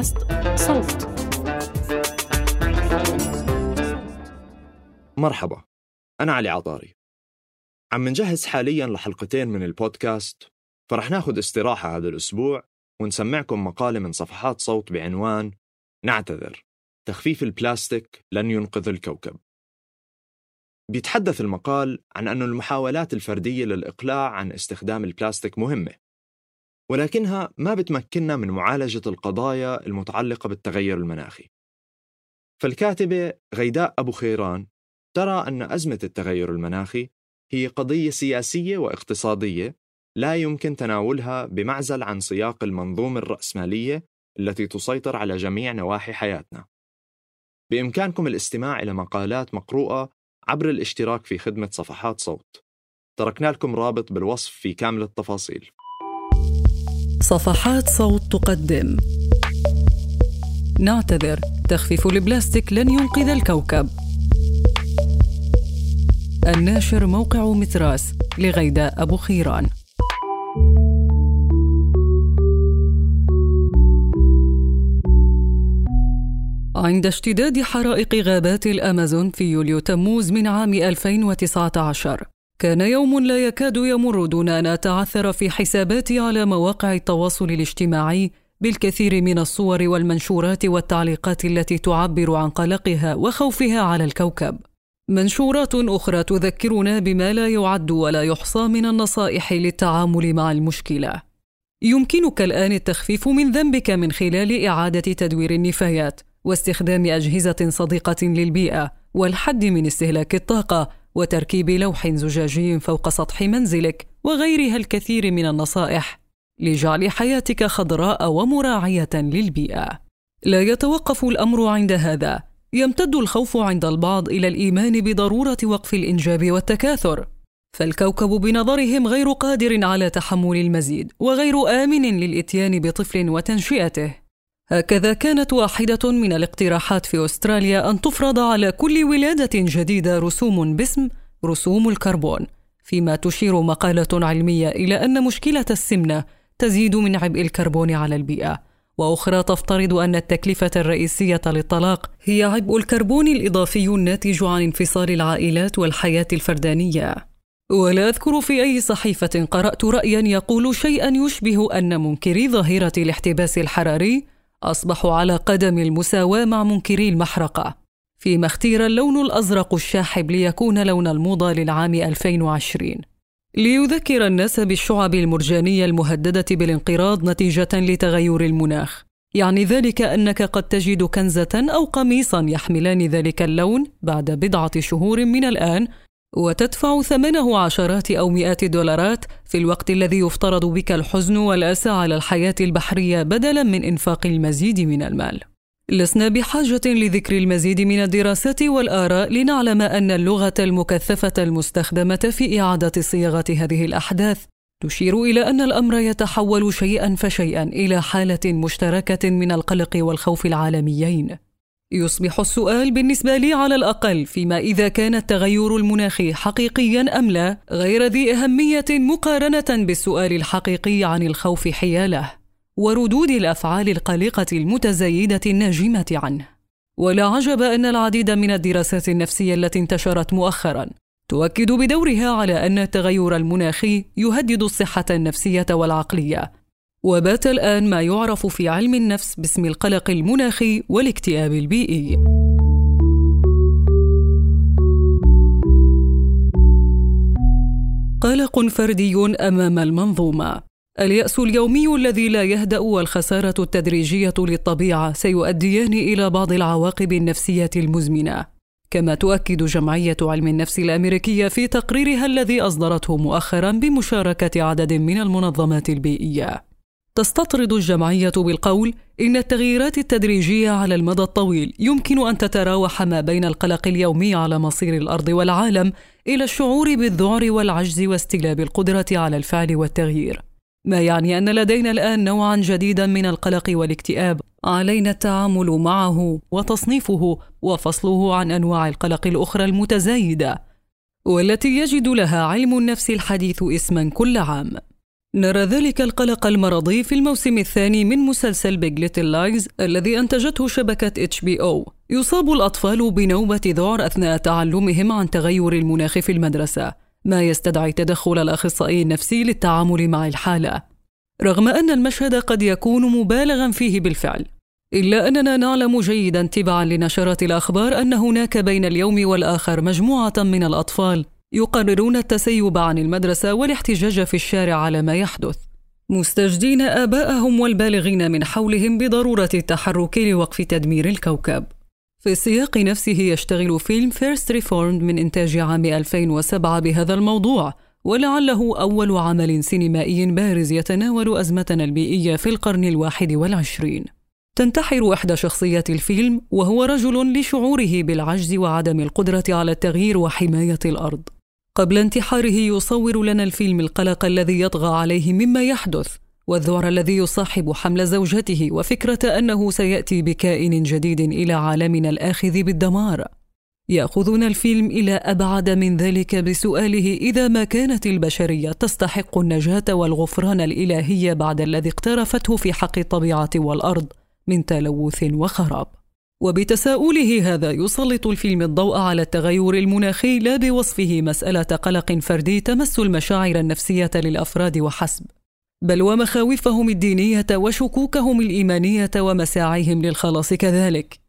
بودكاست صوت. مرحبا أنا علي عطاري. عم نجهز حاليا لحلقتين من البودكاست فرح ناخد استراحة هذا الأسبوع ونسمعكم مقالة من صفحات صوت بعنوان نعتذر تخفيف البلاستيك لن ينقذ الكوكب بيتحدث المقال عن أن المحاولات الفردية للإقلاع عن استخدام البلاستيك مهمة. ولكنها ما بتمكننا من معالجة القضايا المتعلقة بالتغير المناخي فالكاتبة غيداء أبو خيران ترى أن أزمة التغير المناخي هي قضية سياسية واقتصادية لا يمكن تناولها بمعزل عن سياق المنظومة الرأسمالية التي تسيطر على جميع نواحي حياتنا. بإمكانكم الاستماع إلى مقالات مقروءة عبر الاشتراك في خدمة صفحات صوت. تركنا لكم رابط بالوصف في كامل التفاصيل. صفحات صوت تقدم. نعتذر تخفيف البلاستيك لن ينقذ الكوكب. الناشر موقع متراس لغيداء أبو خيران. عند اشتداد حرائق غابات الأمازون في يوليو تموز من عام 2019 كان يوم لا يكاد يمر دون أن أتعثر في حساباتي على مواقع التواصل الاجتماعي بالكثير من الصور والمنشورات والتعليقات التي تعبر عن قلقها وخوفها على الكوكب منشورات أخرى تذكرنا بما لا يعد ولا يحصى من النصائح للتعامل مع المشكلة. يمكنك الآن التخفيف من ذنبك من خلال إعادة تدوير النفايات واستخدام أجهزة صديقة للبيئة والحد من استهلاك الطاقة وتركيب لوح زجاجي فوق سطح منزلك وغيرها الكثير من النصائح لجعل حياتك خضراء ومراعية للبيئة. لا يتوقف الأمر عند هذا، يمتد الخوف عند البعض إلى الإيمان بضرورة وقف الإنجاب والتكاثر. فالكوكب بنظرهم غير قادر على تحمل المزيد وغير آمن للإتيان بطفل وتنشئته. هكذا كانت واحدة من الاقتراحات في أستراليا أن تفرض على كل ولادة جديدة رسوم باسم رسوم الكربون فيما تشير مقالة علمية إلى أن مشكلة السمنة تزيد من عبء الكربون على البيئة. وأخرى تفترض أن التكلفة الرئيسية للطلاق هي عبء الكربون الإضافي الناتج عن انفصال العائلات والحياة الفردانية. ولا أذكر في أي صحيفة قرأت رايا يقول شيئا يشبه أن منكري ظاهرة الاحتباس الحراري أصبحوا على قدم المساواة مع منكري المحرقة فيما اختير اللون الأزرق الشاحب ليكون لون الموضة للعام 2020 ليذكر الناس بالشعب المرجانية المهددة بالانقراض نتيجة لتغير المناخ. يعني ذلك أنك قد تجد كنزة أو قميصا يحملان ذلك اللون بعد بضعة شهور من الآن وتدفع ثمنه عشرات أو مئات الدولارات في الوقت الذي يفترض بك الحزن والاسى على الحياة البحرية بدلا من إنفاق المزيد من المال لسنا بحاجة لذكر المزيد من الدراسات والآراء لنعلم أن اللغة المكثفة المستخدمة في إعادة صياغة هذه الأحداث تشير إلى أن الأمر يتحول شيئا فشيئا إلى حالة مشتركة من القلق والخوف العالميين. يصبح السؤال بالنسبة لي على الأقل فيما إذا كان التغير المناخي حقيقيا أم لا غير ذي أهمية مقارنة بالسؤال الحقيقي عن الخوف حياله. وردود الأفعال القلقة المتزايدة الناجمة عنه ولا عجب أن العديد من الدراسات النفسية التي انتشرت مؤخرا تؤكد بدورها على أن التغير المناخي يهدد الصحة النفسية والعقلية وبات الآن ما يعرف في علم النفس باسم القلق المناخي والاكتئاب البيئي قلق فردي أمام المنظومة اليأس اليومي الذي لا يهدأ والخسارة التدريجية للطبيعة سيؤديان إلى بعض العواقب النفسية المزمنة. كما تؤكد جمعية علم النفس الأمريكية في تقريرها الذي أصدرته مؤخرا بمشاركة عدد من المنظمات البيئية. تستطرد الجمعية بالقول إن التغييرات التدريجية على المدى الطويل يمكن أن تتراوح ما بين القلق اليومي على مصير الأرض والعالم إلى الشعور بالذعر والعجز واستلاب القدرة على الفعل والتغيير. ما يعني أن لدينا الآن نوعا جديدا من القلق والاكتئاب علينا التعامل معه وتصنيفه وفصله عن أنواع القلق الأخرى المتزايدة والتي يجد لها علم النفس الحديث اسما كل عام نرى ذلك القلق المرضي في الموسم الثاني من مسلسل Big Little Lies الذي أنتجته شبكة HBO يصاب الأطفال بنوبة ذعر أثناء تعلمهم عن تغير المناخ في المدرسة ما يستدعي تدخل الأخصائي النفسي للتعامل مع الحالة. رغم أن المشهد قد يكون مبالغا فيه بالفعل إلا أننا نعلم جيدا تبعا لنشرات الأخبار أن هناك بين اليوم والآخر مجموعة من الأطفال يقررون التسيب عن المدرسة والاحتجاج في الشارع على ما يحدث. مستنجدين آباءهم والبالغين من حولهم بضرورة التحرك لوقف تدمير الكوكب. في السياق نفسه يشتغل فيلم First Reformed من إنتاج عام 2007 بهذا الموضوع ولعله أول عمل سينمائي بارز يتناول أزمتنا البيئية في القرن الواحد والعشرين. تنتحر إحدى شخصيات الفيلم وهو رجل لشعوره بالعجز وعدم القدرة على التغيير وحماية الأرض. قبل انتحاره يصور لنا الفيلم القلق الذي يطغى عليه مما يحدث والذعر الذي يصاحب حمل زوجته وفكرة أنه سيأتي بكائن جديد إلى عالمنا الآخذ بالدمار. يأخذنا الفيلم إلى أبعد من ذلك بسؤاله إذا ما كانت البشرية تستحق النجاة والغفران الإلهي بعد الذي اقترفته في حق الطبيعة والأرض من تلوث وخراب. وبتساؤله هذا يسلط الفيلم الضوء على التغير المناخي لا بوصفه مسألة قلق فردي تمس المشاعر النفسية للأفراد وحسب. بل ومخاوفهم الدينية وشكوكهم الإيمانية ومساعيهم للخلاص كذلك.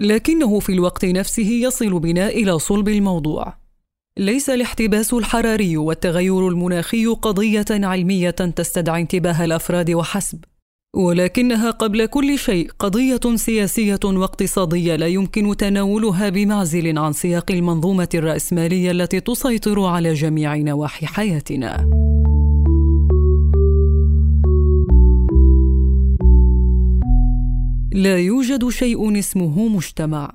لكنه في الوقت نفسه يصل بنا إلى صلب الموضوع. ليس الاحتباس الحراري والتغير المناخي قضية علمية تستدعي انتباه الأفراد وحسب. ولكنها قبل كل شيء قضية سياسية واقتصادية لا يمكن تناولها بمعزل عن سياق المنظومة الرأسمالية التي تسيطر على جميع نواحي حياتنا. لا يوجد شيء اسمه مجتمع.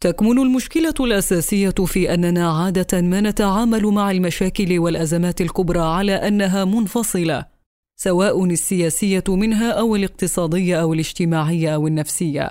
تكمن المشكلة الأساسية في أننا عادة ما نتعامل مع المشاكل والأزمات الكبرى على أنها منفصلة. سواء السياسية منها أو الاقتصادية أو الاجتماعية أو النفسية.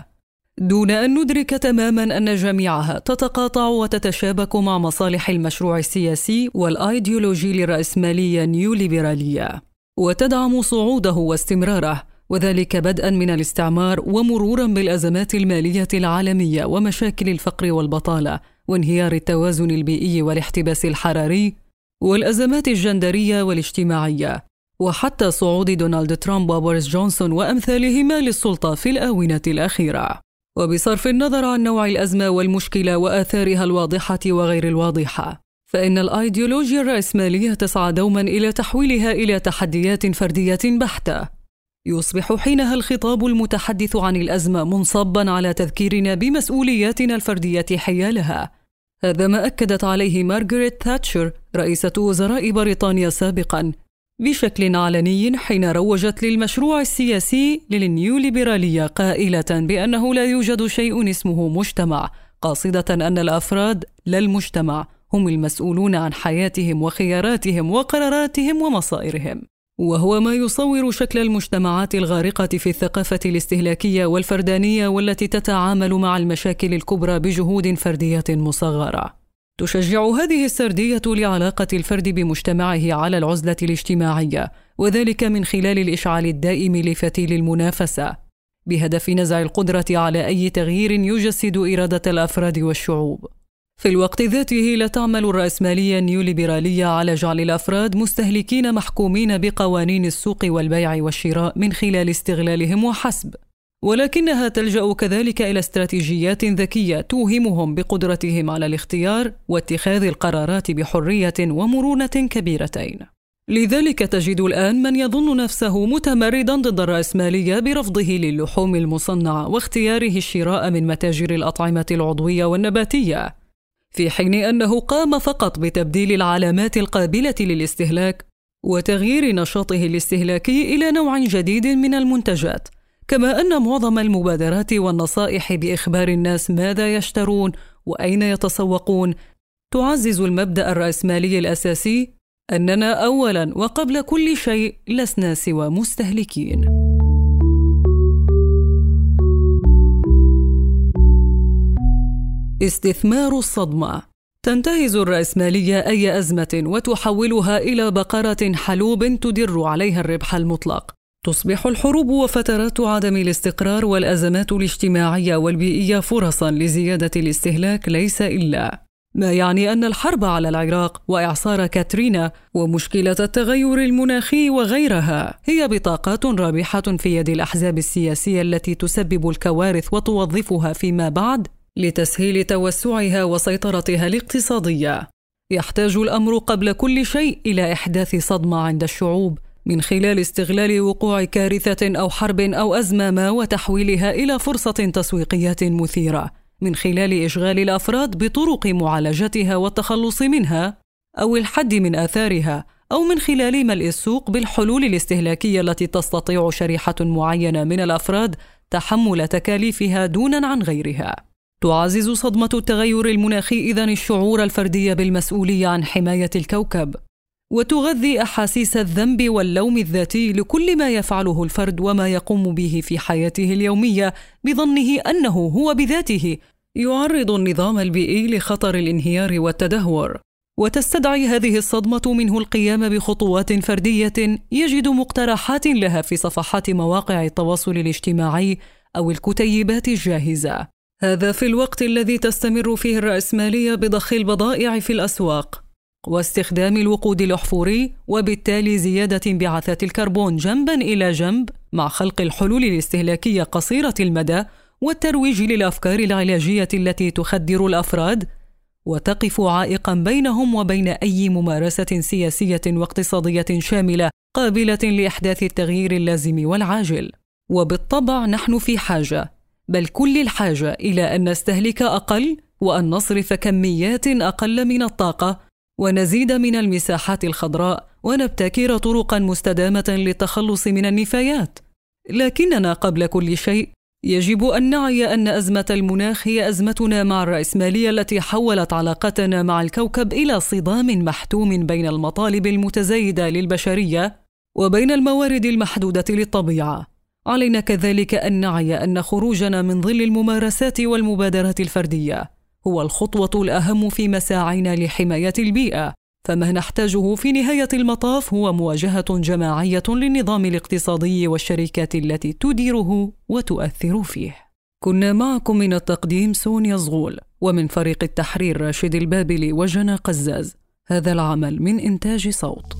دون أن ندرك تماما أن جميعها تتقاطع وتتشابك مع مصالح المشروع السياسي والأيديولوجي للراسماليه النيوليبراليه وتدعم صعوده واستمراره وذلك بدءا من الاستعمار ومرورا بالأزمات المالية العالمية ومشاكل الفقر والبطالة وانهيار التوازن البيئي والاحتباس الحراري والأزمات الجندرية والاجتماعية. وحتى صعود دونالد ترامب وبوريس جونسون وأمثالهما للسلطة في الآونة الأخيرة. وبصرف النظر عن نوع الأزمة والمشكلة وآثارها الواضحة وغير الواضحة فإن الأيديولوجيا الرأسمالية تسعى دوما إلى تحويلها إلى تحديات فردية بحتة. يصبح حينها الخطاب المتحدث عن الأزمة منصبا على تذكيرنا بمسؤولياتنا الفردية حيالها. هذا ما أكدت عليه مارغريت تاتشر رئيسة وزراء بريطانيا سابقا بشكل علني حين روجت للمشروع السياسي للنيوليبرالية قائلة بأنه لا يوجد شيء اسمه مجتمع قاصدة أن الأفراد لا المجتمع هم المسؤولون عن حياتهم وخياراتهم وقراراتهم ومصائرهم. وهو ما يصور شكل المجتمعات الغارقة في الثقافة الاستهلاكية والفردانية والتي تتعامل مع المشاكل الكبرى بجهود فردية مصغرة. تشجع هذه السردية لعلاقة الفرد بمجتمعه على العزلة الاجتماعية وذلك من خلال الإشعال الدائم لفتيل المنافسة. بهدف نزع القدرة على أي تغيير يجسد إرادة الأفراد والشعوب. في الوقت ذاته لا تعمل الرأسمالية النيوليبرالية على جعل الأفراد مستهلكين محكومين بقوانين السوق والبيع والشراء من خلال استغلالهم وحسب. ولكنها تلجأ كذلك إلى استراتيجيات ذكية توهمهم بقدرتهم على الاختيار واتخاذ القرارات بحرية ومرونة كبيرتين. لذلك تجد الآن من يظن نفسه متمردا ضد الراسماليه برفضه للحوم المصنعة واختياره الشراء من متاجر الأطعمة العضوية والنباتية في حين أنه قام فقط بتبديل العلامات القابلة للاستهلاك وتغيير نشاطه الاستهلاكي إلى نوع جديد من المنتجات. كما أن معظم المبادرات والنصائح بإخبار الناس ماذا يشترون وأين يتسوقون. تعزز المبدأ الرأسمالي الأساسي أننا اولا وقبل كل شيء لسنا سوى مستهلكين. استثمار الصدمة. تنتهز الرأسمالية أي أزمة وتحولها إلى بقرة حلوب تدر عليها الربح المطلق. تصبح الحروب وفترات عدم الاستقرار والأزمات الاجتماعية والبيئية فرصا لزيادة الاستهلاك ليس إلا ما يعني أن الحرب على العراق وإعصار كاترينا ومشكلة التغير المناخي وغيرها هي بطاقات رابحة في يد الأحزاب السياسية التي تسبب الكوارث وتوظفها فيما بعد لتسهيل توسعها وسيطرتها الاقتصادية. يحتاج الأمر قبل كل شيء إلى إحداث صدمة عند الشعوب من خلال استغلال وقوع كارثة أو حرب أو أزمة ما وتحويلها إلى فرصة تسويقية مثيرة من خلال إشغال الأفراد بطرق معالجتها والتخلص منها أو الحد من آثارها أو من خلال ملء السوق بالحلول الاستهلاكية التي تستطيع شريحة معينة من الأفراد تحمل تكاليفها دونا عن غيرها. تعزز صدمة التغير المناخي إذن الشعور الفردي بالمسؤولية عن حماية الكوكب وتغذي أحاسيس الذنب واللوم الذاتي لكل ما يفعله الفرد وما يقوم به في حياته اليومية بظنه أنه هو بذاته. يعرض النظام البيئي لخطر الانهيار والتدهور. وتستدعي هذه الصدمة منه القيام بخطوات فردية يجد مقترحات لها في صفحات مواقع التواصل الاجتماعي أو الكتيبات الجاهزة. هذا في الوقت الذي تستمر فيه الرأسمالية بضخ البضائع في الأسواق. واستخدام الوقود الأحفوري وبالتالي زيادة انبعاثات الكربون جنبا إلى جنب مع خلق الحلول الاستهلاكية قصيرة المدى والترويج للأفكار العلاجية التي تخدر الأفراد وتقف عائقا بينهم وبين أي ممارسة سياسية واقتصادية شاملة قابلة لإحداث التغيير اللازم والعاجل. وبالطبع نحن في حاجة بل كل الحاجة إلى أن نستهلك أقل وأن نصرف كميات أقل من الطاقة ونزيد من المساحات الخضراء ونبتكر طرقا مستدامة للتخلص من النفايات. لكننا قبل كل شيء يجب أن نعي أن أزمة المناخ هي أزمتنا مع الرأسمالية التي حولت علاقتنا مع الكوكب إلى صدام محتوم بين المطالب المتزايدة للبشرية وبين الموارد المحدودة للطبيعة. علينا كذلك أن نعي أن خروجنا من ظل الممارسات والمبادرات الفردية. هو الخطوة الأهم في مساعينا لحماية البيئة، فما نحتاجه في نهاية المطاف هو مواجهة جماعية للنظام الاقتصادي والشركات التي تديره وتؤثر فيه. كنا معكم من التقديم سونيا زغول ومن فريق التحرير راشد البابلي وجنى قزاز. هذا العمل من إنتاج صوت.